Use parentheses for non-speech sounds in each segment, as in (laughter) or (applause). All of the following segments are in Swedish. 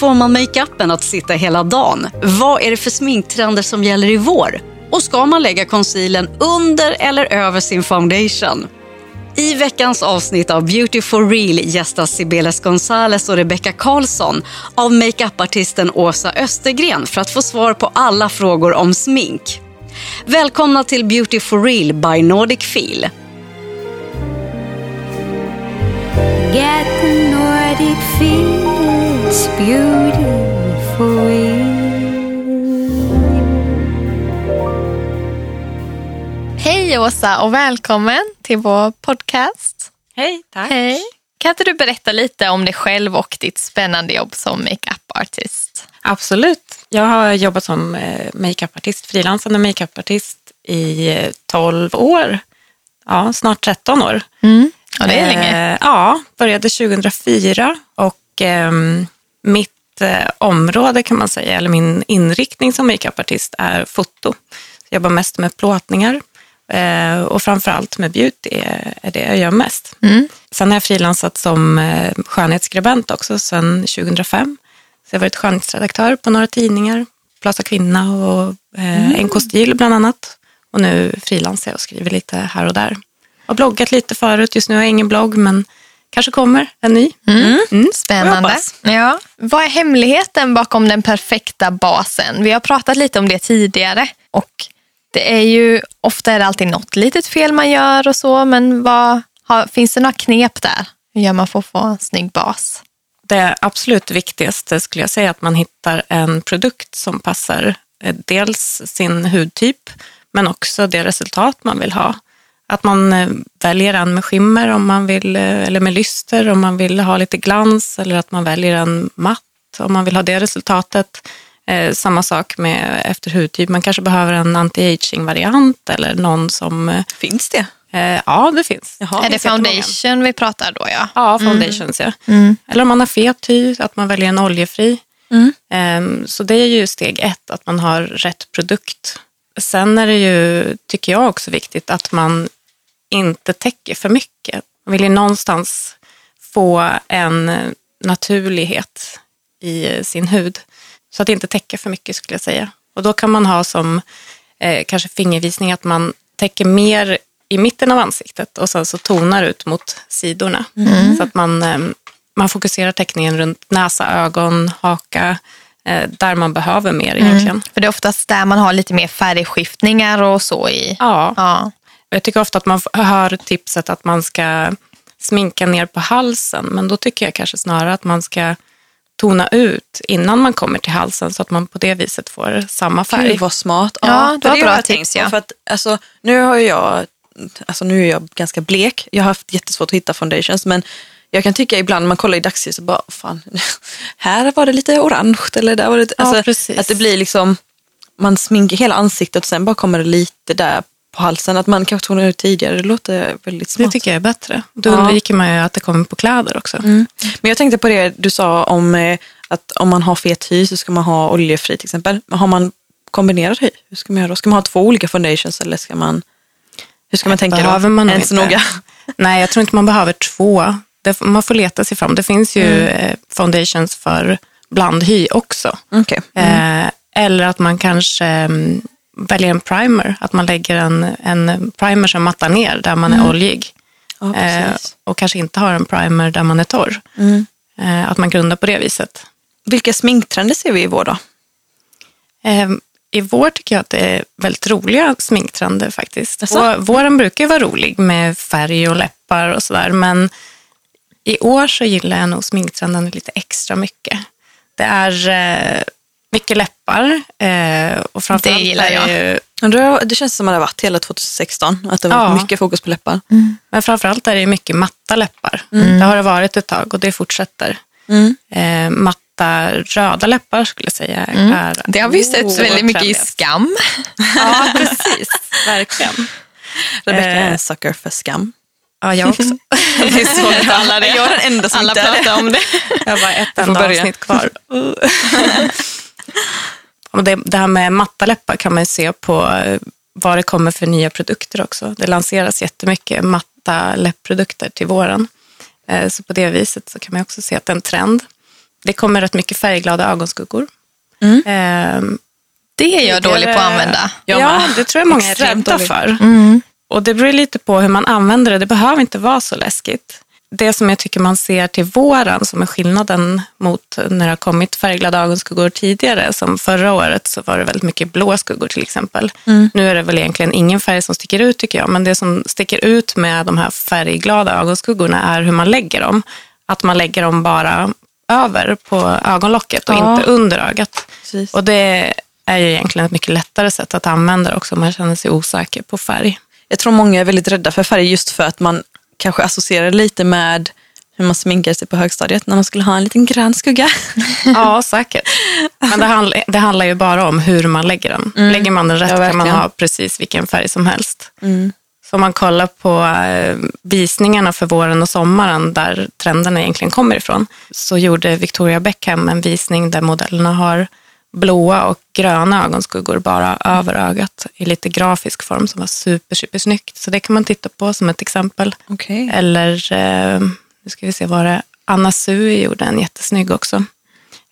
får man makeupen att sitta hela dagen? Vad är det för sminktrender som gäller i vår? Och ska man lägga concealern under eller över sin foundation? I veckans avsnitt av Beauty for real gästas Sibeles Gonzales och Rebecca Karlsson av makeupartisten Åsa Östergren för att få svar på alla frågor om smink. Välkomna till Beauty for real by Nordic Feel. Get the Nordic feel, it's beautiful. Hej Åsa och välkommen till vår podcast. Hej, tack. Hej. Kan inte du berätta lite om dig själv och ditt spännande jobb som makeup-artist? Absolut. Jag har jobbat som eh, makeup-artist, frilansande makeup-artist i 12 år. Ja, snart 13 år. Mm. Ja, det är länge. Eh, ja, började 2004 och eh, mitt eh, område kan man säga, eller min inriktning som makeupartist är foto. Jag jobbar mest med plåtningar eh, och framförallt med beauty är, är det jag gör mest. Mm. Sen har jag frilansat som eh, skönhetsskribent också sedan 2005. Så jag har varit skönhetsredaktör på några tidningar, Plaza Kvinna och eh, NK Stil bland annat. Och nu frilansar jag och skriver lite här och där. Har bloggat lite förut, just nu har jag ingen blogg men kanske kommer en ny. Mm. Spännande. hoppas. Ja. Vad är hemligheten bakom den perfekta basen? Vi har pratat lite om det tidigare och det är ju ofta är det alltid något litet fel man gör och så, men vad, har, finns det några knep där? Hur gör man för att få en snygg bas? Det absolut viktigaste skulle jag säga att man hittar en produkt som passar eh, dels sin hudtyp men också det resultat man vill ha. Att man eh, väljer en med skimmer om man vill, eh, eller med lyster om man vill ha lite glans eller att man väljer en matt om man vill ha det resultatet. Eh, samma sak med efter hudtyp. Man kanske behöver en anti-aging-variant eller någon som... Finns det? Eh, ja, det finns. Jaha. är det foundation vi pratar då? Ja. Ja, foundations ja. Mm. Eller om man har fet hy, att man väljer en oljefri. Mm. Ehm, Så det är ju steg ett, att man har rätt produkt. Sen är det ju, tycker jag också viktigt, att man inte täcker för mycket. Man vill ju någonstans få en naturlighet i sin hud. Så att inte täcka för mycket skulle jag säga. Och då kan man ha som eh, kanske fingervisning att man täcker mer i mitten av ansiktet och sen så tonar ut mot sidorna. Så att man, eh, man fokuserar täckningen runt näsa, ögon, haka, eh, där man behöver mer egentligen. För det är oftast där man har lite mer färgskiftningar och så i. Ja, Ja. Jag tycker ofta att man hör tipset att man ska sminka ner på halsen, men då tycker jag kanske snarare att man ska tona ut innan man kommer till halsen så att man på det viset får samma färg. Gud vad smart. Ja, det för var bra tips, ja. För att, alltså, nu har ju jag, alltså nu är jag ganska blek. Jag har haft jättesvårt att hitta foundations men jag kan tycka ibland när man kollar i dagsljuset så bara, fan, (laughs) här var det lite orange eller där var det, Ja, alltså, precis. att det blir liksom, man sminkar hela ansiktet och sen bara kommer det lite där på halsen. Att man kanske tonar ut tidigare, det låter väldigt Det smart. tycker jag är bättre. Då Ja. undviker man ju att det kommer på kläder också. Mm. Men jag tänkte på det du sa om eh, att om man har fet hy så ska man ha oljefri till exempel. Har man kombinerad hy, hur ska man göra då? Ska man ha två olika foundations eller ska man, hur ska man tänka behöver då? man Ens inte. noga. (laughs) Nej, jag tror inte man behöver två. Det, man får leta sig fram. Det finns ju eh, foundations för blandhy också. Okej. Eh, eller att man kanske mm, väljer en primer. Att man lägger en, en primer som mattar ner där man är oljig. Ja, Eh, och kanske inte har en primer där man är torr. Eh, att man grundar på det viset. Vilka sminktrender ser vi i vår då? Eh, I vår tycker jag att det är väldigt roliga sminktrender faktiskt. Vå- Våren brukar ju vara rolig med färg och läppar och sådär. Men i år så gillar jag nog sminktrenden lite extra mycket. Det är eh, mycket läppar. Eh, och framförallt Det gillar är jag. Ju, Det, känns som att det har varit hela 2016, att det var Ja. mycket fokus på läppar. men framförallt är det mycket matta läppar. Det har det varit ett tag och det fortsätter. Mm. Eh, matta röda läppar skulle jag säga. Är Det har vi sett oerhört väldigt mycket i. Skam. Ja, precis. Verkligen. (laughs) Rebecca är Eh. en sucker för skam. Ja, jag också. (laughs) Det är så (laughs) alla det. Jag är den enda som Alla inte är det. om det. Jag har bara ett enda avsnitt kvar. Och det, det här med matta läppar kan man ju se på eh, vad det kommer för nya produkter också. Det lanseras jättemycket matta läppprodukter till våren. Eh, Så på det viset så kan man också se att det är en trend. det kommer rätt mycket färgglada ögonskuggor. Mm. Ehm, Det är jag dålig på att använda. Ja, det tror jag många är rädda för. Mm. Och det beror lite på hur man använder det. Det behöver inte vara så läskigt. Det som jag tycker man ser till våren som är skillnaden mot när det har kommit färgglada ögonskuggor tidigare. Som förra året så var det väldigt mycket blå skuggor till exempel. Nu är det väl egentligen ingen färg som sticker ut tycker jag. Men det som sticker ut med de här färgglada ögonskuggorna är hur man lägger dem. Att man lägger dem bara över på ögonlocket och Ja. inte under ögat. Precis. Och det är ju egentligen ett mycket lättare sätt att använda det också om man känner sig osäker på färg. Jag tror många är väldigt rädda för färg just för att man kanske associerar lite med hur man sminkade sig på högstadiet när man skulle ha en liten grön skugga. (laughs) Ja, säkert. Men det, handl- det handlar ju bara om hur man lägger den. Lägger man den rätt Ja, kan man ha precis vilken färg som helst. Så om man kollar på eh, visningarna för våren och sommaren där trenderna egentligen kommer ifrån så gjorde Victoria Beckham en visning där modellerna har blåa och gröna ögonskuggor bara över ögat i lite grafisk form som var super, super snyggt. Så det kan man titta på som ett exempel. Okej. Eller, eh, nu ska vi se vad det Anna Sui gjorde en jättesnygg också.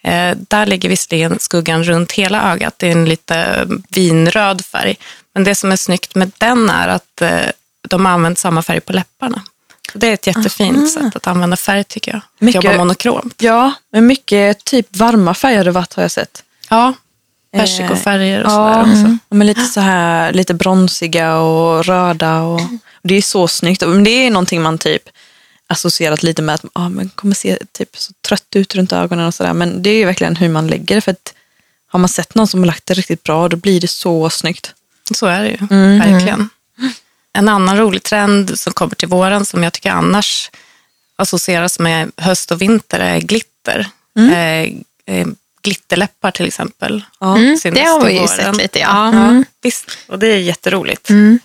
Eh, där ligger visserligen skuggan runt hela ögat. Det är en lite vinröd färg. Men det som är snyggt med den är att eh, de har använt samma färg på läpparna. Det är ett jättefint sätt att använda färg tycker jag. Att Mycket- Jobba monokromt. Ja, men mycket typ varma färger har det varit har jag sett. Ja, persikofärger och Ja, sådär också. de är lite så här lite bronsiga och röda. Och, och det är så snyggt. Men det är någonting man typ associerat lite med att ah, man kommer se typ så trött ut runt ögonen och sådär. Men det är ju verkligen hur man lägger det. För att har man sett någon som har lagt det riktigt bra, då blir det så snyggt. Så är det ju, Mm. verkligen. En annan rolig trend som kommer till våren som jag tycker annars associeras med höst och vinter är glitter. Mm. Eh, eh, glitterläppar till exempel. Ja. Syns det har vi ju sett lite, ja. Ja, Mm. visst. Och det är jätteroligt. Mm.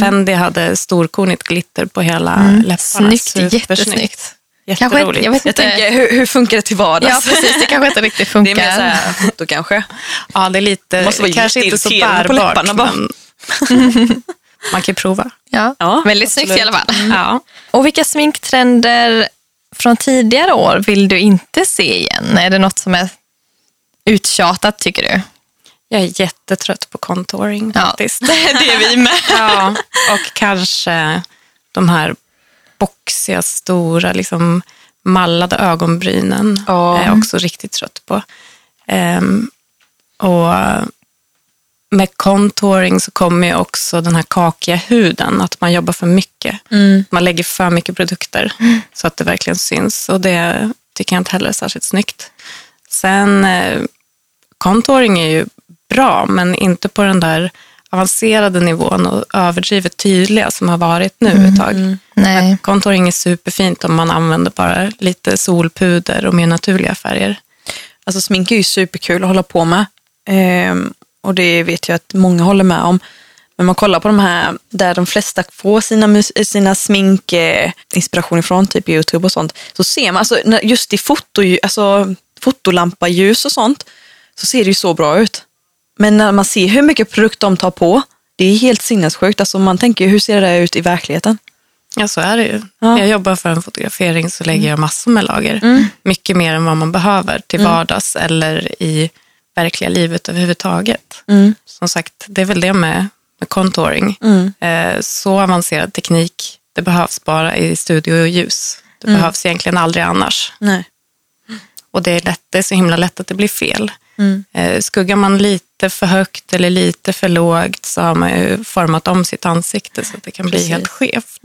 Fendi hade storkornigt glitter på hela läpparna. Snyggt, Supersnyggt. jättesnyggt. Kanske, jag vet Jag inte. tänker, hur, hur funkar det till vardags? Ja, precis. Det kanske inte riktigt (laughs) Det funkar. är mer så här foto kanske. Ja, det är lite, måste vara kanske inte så jätteirriterande på bärbart. läpparna bara. men (laughs) man kan ju prova. Ja, Ja, väldigt absolut. snyggt i alla fall. Ja. Och vilka sminktrender från tidigare år vill du inte se igen? Är det något som är uttjatat tycker du? Jag är jättetrött på contouring Ja. faktiskt. (laughs) Det är vi med. (laughs) Ja, och kanske de här boxiga, stora, liksom mallade ögonbrynen Ja. är jag också riktigt trött på. Ehm, och med contouring så kommer ju också den här kakiga huden, att man jobbar för mycket. Man lägger för mycket produkter så att det verkligen syns och det tycker jag inte heller är särskilt snyggt. Sen, eh, contouring är ju bra, men inte på den där avancerade nivån och överdrivet tydliga som har varit nu ett tag. Nej. Men Contouring är superfint om man använder bara lite solpuder och mer naturliga färger. Alltså smink är ju superkul att hålla på med. Ehm, och det vet jag att många håller med om. Men man kollar på de här där de flesta får sina, sina smink eh, ifrån, typ Youtube och sånt. Så ser man, alltså, just i foto, alltså, fotolampa, ljus och sånt, så ser det ju så bra ut. Men när man ser hur mycket produkt de tar på, det är helt sinnessjukt. Alltså, man tänker, hur ser det där ut i verkligheten? Ja, så är det ju. Ja. Mm. Jag jobbar för en fotografering så lägger jag massor med lager. Mycket mer än vad man behöver till vardags eller i verkliga livet överhuvudtaget. Mm. Som sagt, det är väl det med, med contouring. Eh, så avancerad teknik, det behövs bara i studio och ljus. Det Mm. behövs egentligen aldrig annars. Nej. Och det är, lätt, det är så himla lätt att det blir fel. Eh, skuggar man lite för högt eller lite för lågt så har man ju format om sitt ansikte så att det kan bli Precis. helt skevt.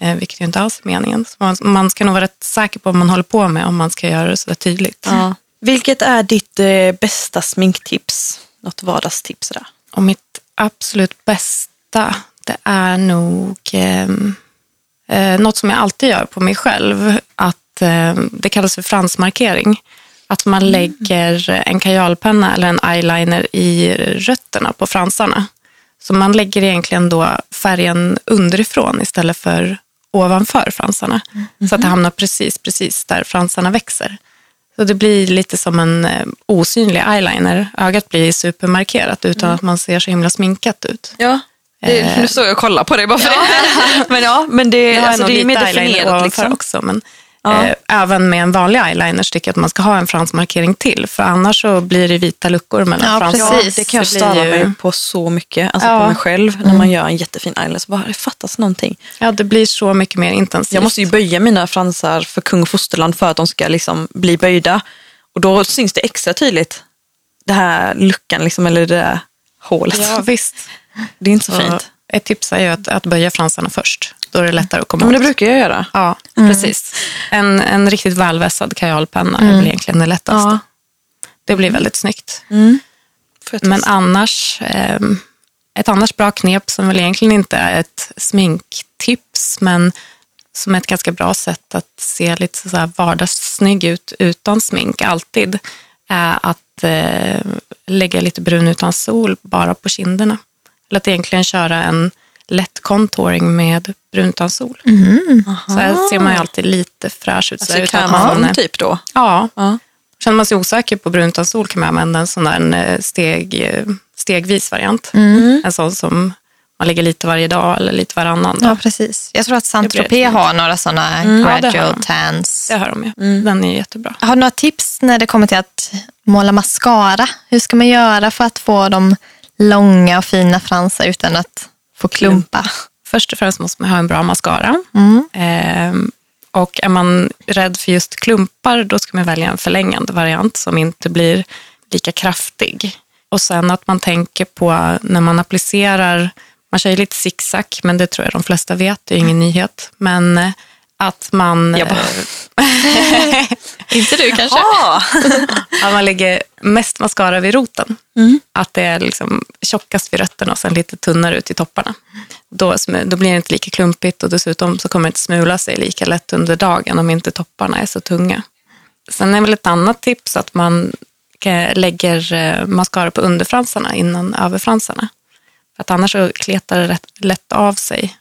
Eh, vilket ju inte alls är meningen. Man, man ska nog vara rätt säker på vad man håller på med om man ska göra det så där tydligt. Ja. Vilket är ditt eh, bästa sminktips? Något vardagstips sådär? Och mitt absolut bästa, det är nog ehm, eh, något som jag alltid gör på mig själv. Att, eh, det kallas för fransmarkering. Att man lägger en kajalpenna eller en eyeliner i rötterna på fransarna. Så man lägger egentligen då färgen underifrån istället för ovanför fransarna. Så att det hamnar precis, precis där fransarna växer. Så det blir lite som en eh, osynlig eyeliner. Ögat blir supermarkerat utan att man ser så himla sminkat ut. Ja, det, Eh. nu står jag och kollar på dig bara för det. (laughs) men ja, men det, har alltså, nog det är mer definierat. Liksom. också. Men, Ja. Eh, även med en vanlig eyeliner tycker jag att man ska ha en fransmarkering till. För annars så blir det vita luckor mellan Ja, fransarna. precis. Det kan jag störa ju- mig på så mycket. Alltså Ja. på mig själv när man gör en jättefin eyeliner. Så bara, det fattas någonting. Ja, det blir så mycket mer intensivt. Jag måste ju böja mina fransar för kung och fosterland för att de ska liksom bli böjda. Och då syns det extra tydligt. Det här luckan liksom, eller det där hålet. Ja, visst. Det är inte så Så fint. Ett tips är ju att, att böja fransarna först. Då är det lättare att komma men det åt. brukar jag göra. Ja, precis. En, en riktigt välvässad kajalpenna är väl egentligen det lättaste. Ja. Det blir väldigt snyggt. Jag Men annars, ehm, ett annars bra knep som väl egentligen inte är ett sminktips, men som är ett ganska bra sätt att se lite så här vardagssnygg ut utan smink alltid, är att eh, lägga lite brun utan sol bara på kinderna. Eller att egentligen köra en lätt contouring med brun utan sol. Så här ser man ju alltid lite fräsch ut. så Alltså krämfond typ då? Ja, Ja. Känner man sig osäker på brun utan sol kan man använda en sån där en eh, steg, eh, stegvis variant. En sån som man lägger lite varje dag eller lite varannan dag. Ja, precis. Jag tror att Det blir Saint-Tropez fint. har några sådana Ja, det har gradual de. tans. Det har de ju. Den är jättebra. Har du några tips när det kommer till att måla mascara? Hur ska man göra för att få de långa och fina fransar utan att få klumpar? Först och främst måste man ha en bra mascara. Ehm, och är man rädd för just klumpar, då ska man välja en förlängande variant som inte blir lika kraftig. Och sen att man tänker på när man applicerar, man kör ju lite zigzag, men det tror jag de flesta vet, det är ingen nyhet. Men eh, att man... Jag bara- eh, Inte du kanske? (laughs) Att man lägger mest mascara vid roten. Att det är liksom tjockast vid rötterna och sen lite tunnare ut i topparna. Då, då blir det inte lika klumpigt och dessutom så kommer det inte smula sig lika lätt under dagen om inte topparna är så tunga. Sen är väl ett annat tips att man eh, lägger eh, mascara på underfransarna innan överfransarna. För att annars så kletar det lätt av sig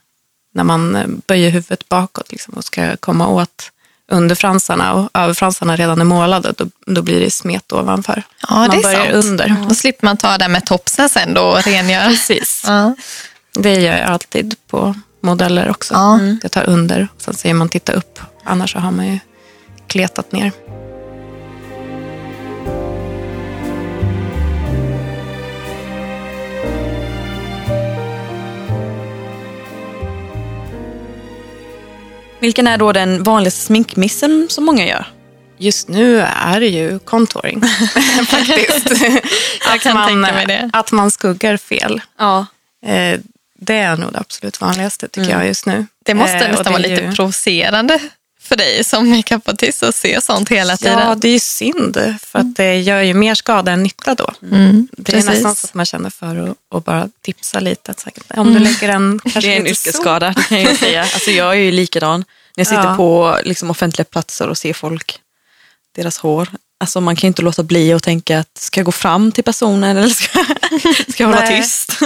när man böjer huvudet bakåt liksom, och ska komma åt underfransarna och överfransarna redan är målade, då, då blir det smet ovanför. Ja, man det är börjar sant. under. Då slipper man ta det med topsen sen då och rengöra. Precis. Ja. Det gör jag alltid på modeller också. Ja. Jag tar under, sen säger man titta upp. Annars så har man ju kletat ner. Vilken är då den vanligaste sminkmissen som många gör? Just nu är det ju contouring (laughs) faktiskt. Kan man. Att man skuggar fel. Ja. Eh, Det är nog det absolut vanligaste tycker jag just nu. Det måste Eh, nästan vara det är lite ju- provocerande för dig som makeupartist att se sånt hela tiden. Ja, det är ju synd för att det gör ju mer skada än nytta då. Mm, Det är precis. nästan så att man känner för att, bara tipsa lite. Att säkert, om du lägger en kanske (laughs) Det är en yrkesskada, det kan jag (laughs) säga. Alltså jag är ju likadan. När jag sitter Ja. på liksom, offentliga platser och ser folk, deras hår. Alltså man kan ju inte låta bli att tänka att ska jag gå fram till personen eller ska, (laughs) ska jag hålla tyst?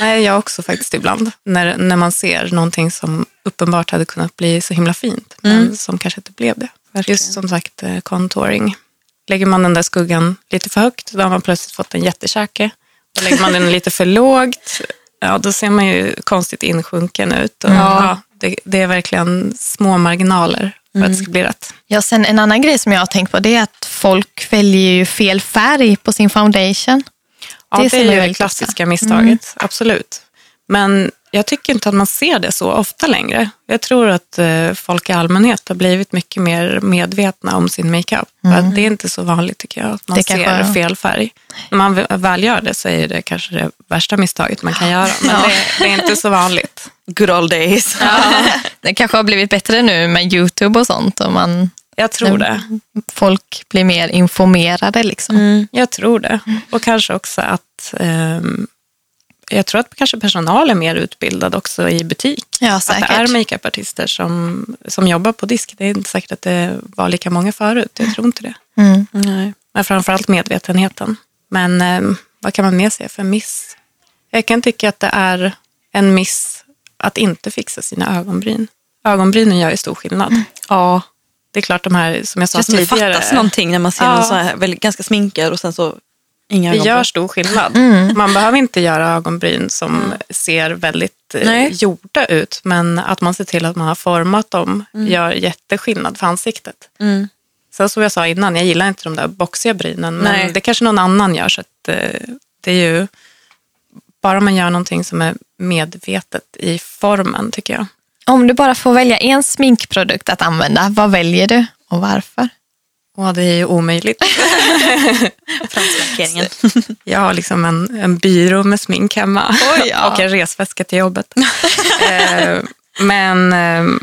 Nej, jag också faktiskt ibland. När, när man ser någonting som uppenbart hade kunnat bli så himla fint, men som kanske inte blev det. Verkligen. Just som sagt, eh, contouring. Lägger man den där skuggan lite för högt, då har man plötsligt fått en jättekäke. Och lägger man den lite för lågt, ja, då ser man ju konstigt insjunken ut. Och, ja. det, det är verkligen små marginaler för att det ska bli rätt. Ja, sen en annan grej som jag har tänkt på det är att folk väljer ju fel färg på sin foundation. Ja, Det det, är ju det klassiska misstaget, absolut. Men jag tycker inte att man ser det så ofta längre. Jag tror att eh, folk i allmänhet har blivit mycket mer medvetna om sin makeup. Att Det är inte så vanligt tycker jag, att man Det ser kanske- fel färg. När man väl gör det så är det kanske det värsta misstaget man kan göra. Men det, det är inte så vanligt. Good old days. (laughs) Det kanske har blivit bättre nu med YouTube och sånt och man, Jag tror det. folk blir mer informerade. Liksom. Mm. Jag tror det. Och kanske också att ehm, jag tror att kanske personal är mer utbildad också i butik. Ja, att det säkert. är makeupartister som, som jobbar på disk. Det är inte säkert att det var lika många förut. Jag tror inte det. Mm. Nej. Men framförallt medvetenheten. Men ehm, vad kan man mer säga för miss? Jag kan tycka att det är en miss att inte fixa sina ögonbryn. Ögonbrynen gör ju stor skillnad. Ja, Det är klart de här som jag det sa det tidigare. fattas någonting när man ser Ja. någon så här väldigt, ganska sminkad och sen så Inga Det ögonbryn. gör stor skillnad. Man behöver inte göra ögonbryn som ser väldigt eh, Nej. gjorda ut, men att man ser till att man har format dem gör jätteskillnad för ansiktet. Mm. Sen som jag sa innan, jag gillar inte de där boxiga brynen, men Nej. det kanske någon annan gör. Så att, eh, det är ju bara man gör någonting som är medvetet i formen, tycker jag. Om du bara får välja en sminkprodukt att använda, vad väljer du och varför? Och det är ju omöjligt. (laughs) Franslackeringen. Jag har liksom en, en byrå med smink hemma Oj, ja. och en resväska till jobbet. eh, men eh,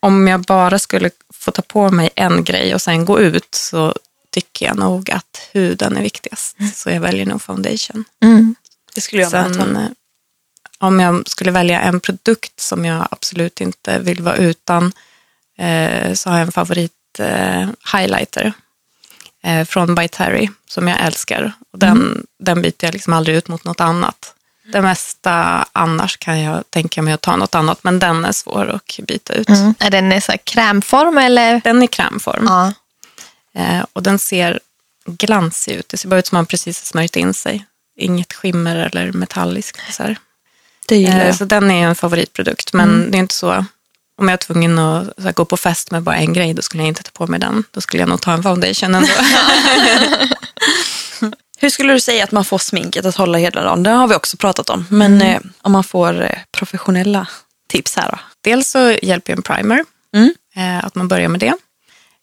om jag bara skulle få ta på mig en grej och sen gå ut så tycker jag nog att huden är viktigast. Så jag väljer nog foundation. Mm. Det skulle jag med. Sen, eh, om jag skulle välja en produkt som jag absolut inte vill vara utan eh, så har jag en favorit eh, highlighter eh, från By Terry som jag älskar. Och den, den byter jag liksom aldrig ut mot något annat. Det mesta annars kan jag tänka mig att ta något annat men den är svår att byta ut. Mm. Är den i så krämform eller? Den är krämform Ja. eh, och den ser glansig ut. Det ser bara ut som man precis har smörjt in sig. Inget skimmer eller metalliskt. Så här. Det gillar Eh, jag. Så den är en favoritprodukt. Men det är inte så, om jag är tvungen att här, gå på fest med bara en grej, då skulle jag inte ta på mig den. Då skulle jag nog ta en foundation ändå. (laughs) Hur skulle du säga att man får sminket att hålla hela dagen? Det har vi också pratat om. Men eh, om man får eh, professionella tips här då? Dels så hjälper ju en primer, Mm. eh, att man börjar med det.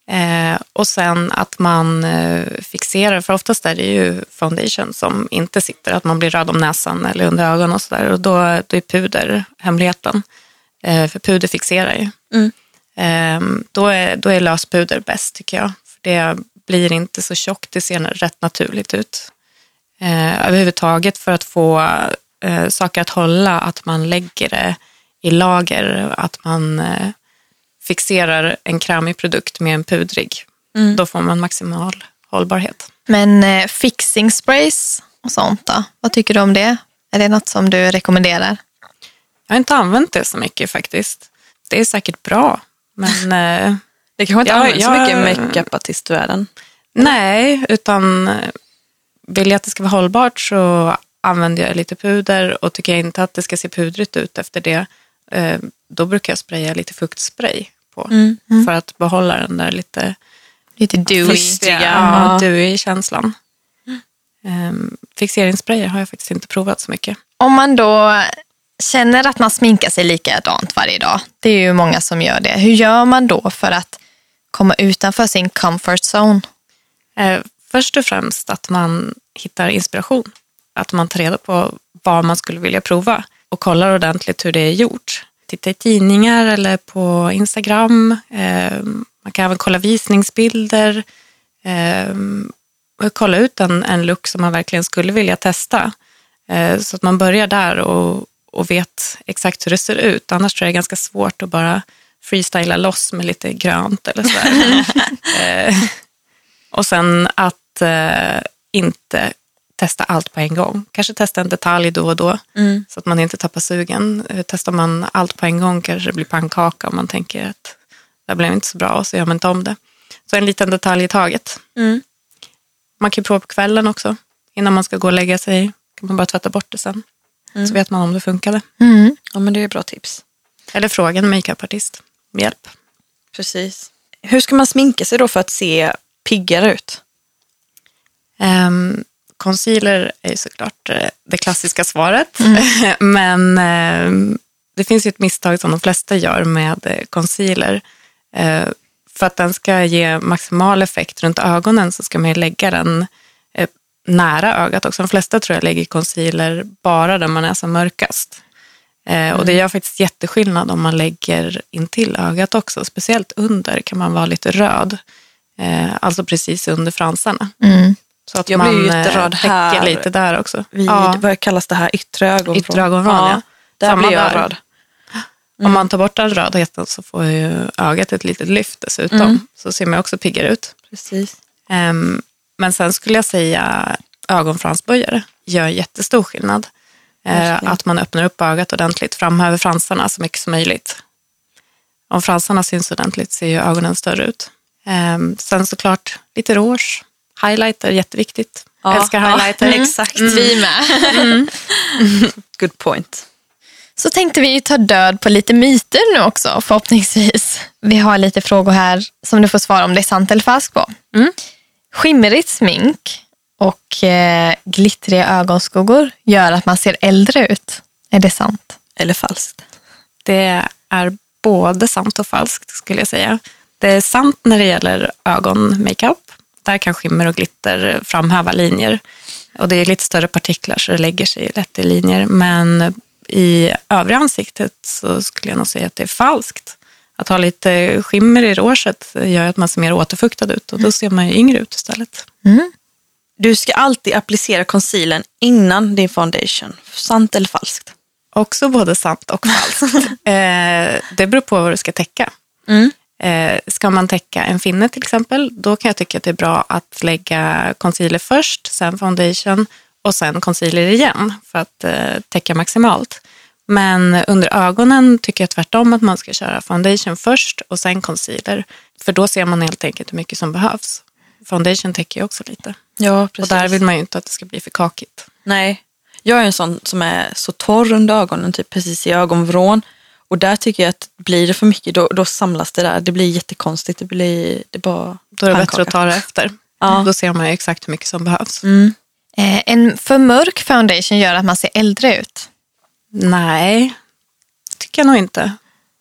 Eh, och sen att man eh, fixerar, för oftast är det ju foundation som inte sitter, att man blir röd om näsan eller under ögonen och sådär. Och då, då är puder hemligheten. Eh, för puder fixerar ju. Mm. Eh, då, är, då är löspuder bäst tycker jag. För det blir inte så tjockt, det ser rätt naturligt ut. Eh, överhuvudtaget för att få eh, saker att hålla, att man lägger det i lager, att man eh, fixerar en krämig produkt med en pudrig. Då får man maximal hållbarhet. Men eh, fixing sprays och sånt då? Vad tycker du om det? Är det något som du rekommenderar? Jag har inte använt det så mycket faktiskt. Det är säkert bra, men (laughs) eh, Det kanske inte Ja, används så jag- mycket makeupartistvärlden. nej, utan eh, vill jag att det ska vara hållbart så använder jag lite puder och tycker jag inte att det ska se pudrigt ut efter det, då brukar jag spraya lite fuktspray på för att behålla den där lite Lite dewy. Ja, dewy känslan. Um, fixeringssprayer har jag faktiskt inte provat så mycket. Om man då känner att man sminkar sig likadant varje dag, det är ju många som gör det. Hur gör man då för att komma utanför sin comfort zone? Eh, först och främst att man hittar inspiration. Att man tar reda på vad man skulle vilja prova och kollar ordentligt hur det är gjort. Titta i tidningar eller på Instagram. Eh, man kan även kolla visningsbilder. Eh, och kolla ut en, en look som man verkligen skulle vilja testa. Eh, så att man börjar där och, och vet exakt hur det ser ut. Annars tror jag det är ganska svårt att bara freestyla loss med lite grönt eller sådär. (laughs) och sen att eh, inte testa allt på en gång. Kanske testa en detalj då och då så att man inte tappar sugen. Eh, Testar man allt på en gång kanske det blir pannkaka om man tänker att det blev inte så bra och så gör man inte om det. Så en liten detalj i taget. Mm. Man kan ju prova på kvällen också. Innan man ska gå och lägga sig kan man bara tvätta bort det sen. Så vet man om det funkade. Mm. Ja, men det är bra tips. Eller fråga en makeupartist med hjälp. Precis. Hur ska man sminka sig då för att se piggare ut? Um, concealer är såklart eh, det klassiska svaret. (laughs) Men ehm, det finns ju ett misstag som de flesta gör med eh, concealer. Eh, för att den ska ge maximal effekt runt ögonen så ska man ju lägga den eh, nära ögat också. De flesta tror jag lägger concealer bara där man är som mörkast. Eh, och det gör faktiskt jätteskillnad om man lägger in till ögat också. Speciellt under kan man vara lite röd. Eh, alltså precis under fransarna. Mm. Så att Jag man blir eh, jätteröd här. lite där också. Vid, ja, Vad kallas det här? Yttre ögonvrån? Yttre ögonvrån, ja. Där Samma blir jag där. röd. Om man tar bort den rödheten så får ju ögat ett litet lyft dessutom. Mm. Så ser man också piggare ut. Precis. Ehm, men sen skulle jag säga ögonfransböjare gör jättestor skillnad. Verkligen. att man öppnar upp ögat ordentligt, framhäver fransarna så mycket som möjligt. Om fransarna syns ordentligt ser ju ögonen större ut. Ehm, sen såklart lite rouge, Highlighter är jätteviktigt. Ja, Älskar ja, highlighter. exakt. Vi med. Good point. Så tänkte vi ta död på lite myter nu också, förhoppningsvis. Vi har lite frågor här som du får svara om det är sant eller falskt på. Mm. Skimmerigt smink och eh, glittriga ögonskuggor gör att man ser äldre ut. Är det sant? Eller falskt. Det är både sant och falskt skulle jag säga. Det är sant när det gäller ögonmakeup. Där kan skimmer och glitter framhäva linjer. Och det är lite större partiklar så det lägger sig lätt i linjer. Men i övriga ansiktet så skulle jag nog säga att det är falskt. Att ha lite skimmer i rouget gör att man ser mer återfuktad ut och då ser man ju yngre ut istället. Du ska alltid applicera concealern innan din foundation. Sant eller falskt? Också både sant och falskt. (laughs) eh, det beror på vad du ska täcka. Mm. Eh, ska man täcka en finne till exempel, då kan jag tycka att det är bra att lägga concealer först, sen foundation och sen concealer igen för att eh, täcka maximalt. Men under ögonen tycker jag tvärtom att man ska köra foundation först och sen concealer. För då ser man helt enkelt hur mycket som behövs. Foundation täcker ju också lite. Ja, Och där vill man ju inte att det ska bli för kakigt. Nej, jag är en sån som är så torr under ögonen, typ precis i ögonvrån. Och där tycker jag att blir det för mycket, då, då samlas det där. Det blir jättekonstigt. Det blir det bara Då är det pannkaka. bättre att ta det efter. Ja. Då ser man ju exakt hur mycket som behövs. Mm. Eh, en för mörk foundation gör att man ser äldre ut. Nej, tycker jag nog inte.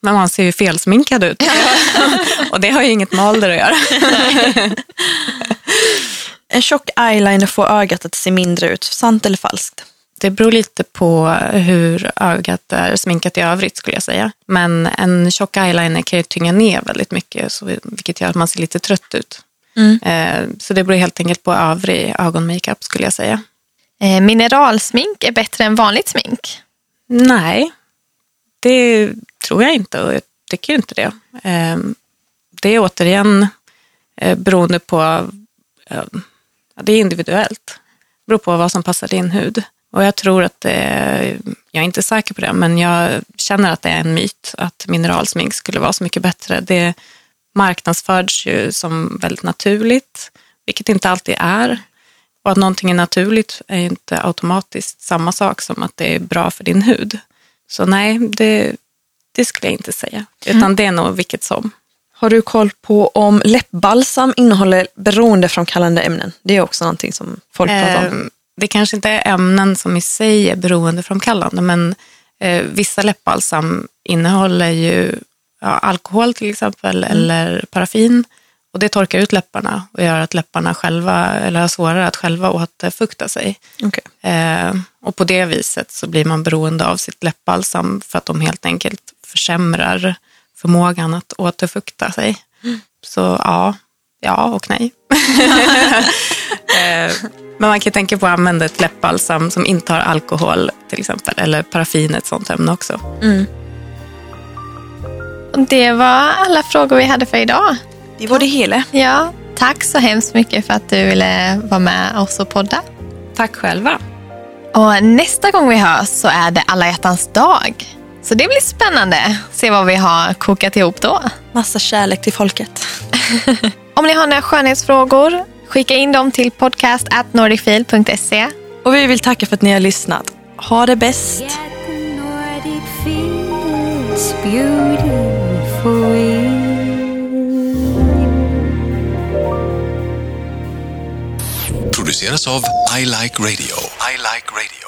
Men man ser ju felsminkad ut. (laughs) och det har ju inget med ålder att göra. (laughs) En tjock eyeliner får ögat att se mindre ut. Sant eller falskt? Det beror lite på hur ögat är sminkat i övrigt skulle jag säga. Men en tjock eyeliner kan ju tynga ner väldigt mycket, så, vilket gör att man ser lite trött ut. Eh, så det beror helt enkelt på övrig ögonmakeup skulle jag säga. Eh, mineralsmink är bättre än vanligt smink. Nej, det tror jag inte och jag tycker inte det. Eh, Det är återigen eh, beroende på, det är individuellt. Det beror på vad som passar din hud. Och jag tror att det, jag är inte säker på det, men jag känner att det är en myt att mineralsmink skulle vara så mycket bättre. Det marknadsförs ju som väldigt naturligt, vilket inte alltid är. Och att någonting är naturligt är inte automatiskt samma sak som att det är bra för din hud. Så nej, det, det skulle jag inte säga. Utan det är nog vilket som. Har du koll på om läppbalsam innehåller beroendeframkallande ämnen? Det är också någonting som folk pratar om. Det kanske inte är ämnen som i sig är beroendeframkallande, men eh, vissa läppbalsam innehåller ju ja, alkohol till exempel, eller paraffin. Och det torkar ut läpparna och gör att läpparna själva, eller har svårare att själva återfukta sig. Okej. Eh, och på det viset så blir man beroende av sitt läppbalsam för att de helt enkelt försämrar förmågan att återfukta sig. Så ja, ja och nej. (laughs) eh, men man kan tänka på att använda ett läppbalsam som inte har alkohol till exempel, eller paraffin, ett sånt ämne också. Och det var alla frågor vi hade för idag. Det var det hela. Ja, tack så hemskt mycket för att du ville vara med oss och podda. Tack själva. Och nästa gång vi hörs så är det alla hjärtans dag. Så det blir spännande. Se vad vi har kokat ihop då. Massa kärlek till folket. (laughs) Om ni har några skönhetsfrågor, skicka in dem till podcast at nordicfil.se. Och vi vill tacka för att ni har lyssnat. Ha det bäst. Get the Nordic feel, it's beautiful. produceras av I Like Radio.